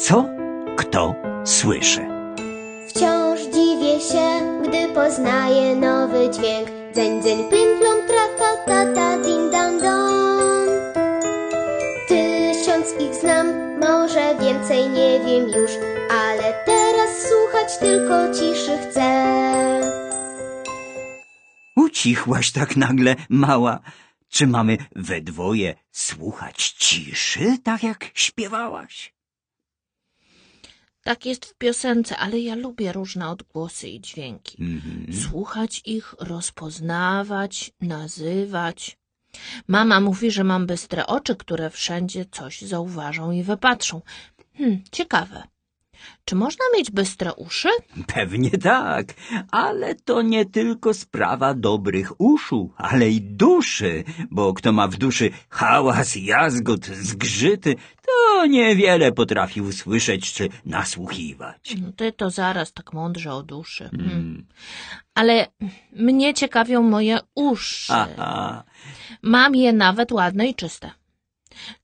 co kto słyszy. Wciąż dziwię się, gdy poznaję nowy dźwięk. Dzeń, dzeń, plim, plom, tra, ta, ta, ta, din, dan, don. Tysiąc ich znam, może więcej nie wiem już, ale teraz słuchać tylko ciszy chcę. Ucichłaś tak nagle, mała. Czy mamy we dwoje słuchać ciszy, tak jak śpiewałaś? Tak jest w piosence, ale ja lubię różne odgłosy i dźwięki. Mhm. Słuchać ich, rozpoznawać, nazywać. Mama mówi, że mam bystre oczy, które wszędzie coś zauważą i wypatrzą. Hmm, ciekawe. Czy można mieć bystre uszy? Pewnie tak, ale to nie tylko sprawa dobrych uszu, ale i duszy, bo kto ma w duszy hałas, jazgot, zgrzyty, to niewiele potrafi usłyszeć czy nasłuchiwać. No Ty to zaraz tak mądrze o duszy. Hmm. Mm. Ale mnie ciekawią moje uszy. Aha, Mam je nawet ładne i czyste.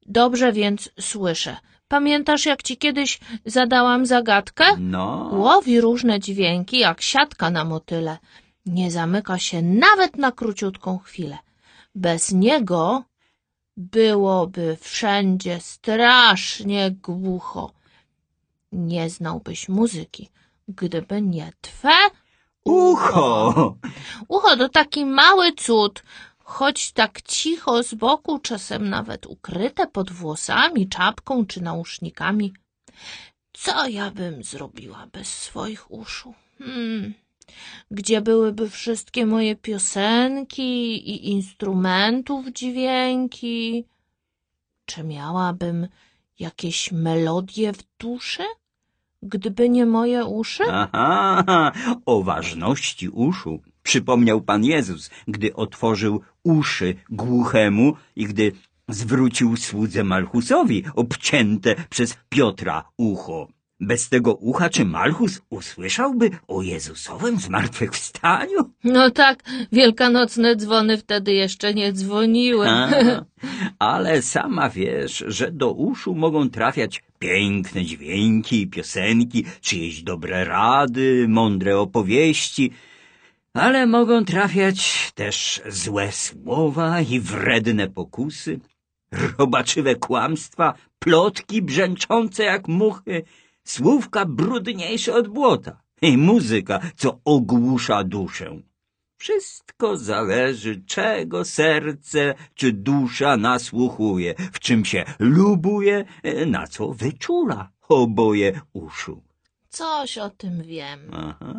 Dobrze więc słyszę. Pamiętasz, jak ci kiedyś zadałam zagadkę? no, Łowi różne dźwięki, jak siatka na motyle. Nie zamyka się nawet na króciutką chwilę. Bez niego byłoby wszędzie strasznie głucho. Nie znałbyś muzyki, gdyby nie twe ucho! Ucho to taki mały cud, choć tak cicho z boku, czasem nawet ukryte pod włosami, czapką czy nausznikami. Co ja bym zrobiła bez swoich uszu? Hmm. Gdzie byłyby wszystkie moje piosenki i instrumentów dźwięki? Czy miałabym jakieś melodie w duszy, gdyby nie moje uszy? Aha, o ważności uszu przypomniał Pan Jezus, gdy otworzył uszy głuchemu i gdy zwrócił słudze Malchusowi obcięte przez Piotra ucho. Bez tego ucha czy Malchus usłyszałby o Jezusowym zmartwychwstaniu? No tak, wielkanocne dzwony wtedy jeszcze nie dzwoniły. A, ale sama wiesz, że do uszu mogą trafiać piękne dźwięki i piosenki, czyjeś dobre rady, mądre opowieści, ale mogą trafiać też złe słowa i wredne pokusy, robaczywe kłamstwa, plotki brzęczące jak muchy, słówka brudniejsze od błota i muzyka, co ogłusza duszę. Wszystko zależy, czego serce czy dusza nasłuchuje, w czym się lubuje, e, na co wyczula oboje uszu. Coś o tym wiem. Aha.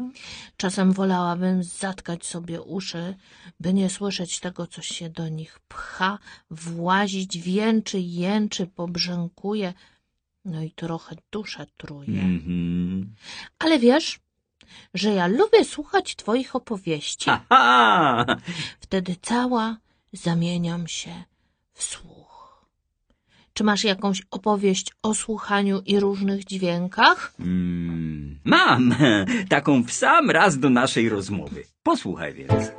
Czasem wolałabym zatkać sobie uszy, by nie słyszeć tego, co się do nich pcha, włazić, więczy, jęczy, pobrzękuje, no i trochę duszę truje. Mhm. Ale wiesz, że ja lubię słuchać twoich opowieści. Aha! Wtedy cała zamieniam się w słuch. Czy masz jakąś opowieść o słuchaniu i różnych dźwiękach? Mm, mam taką w sam raz do naszej rozmowy. Posłuchaj więc.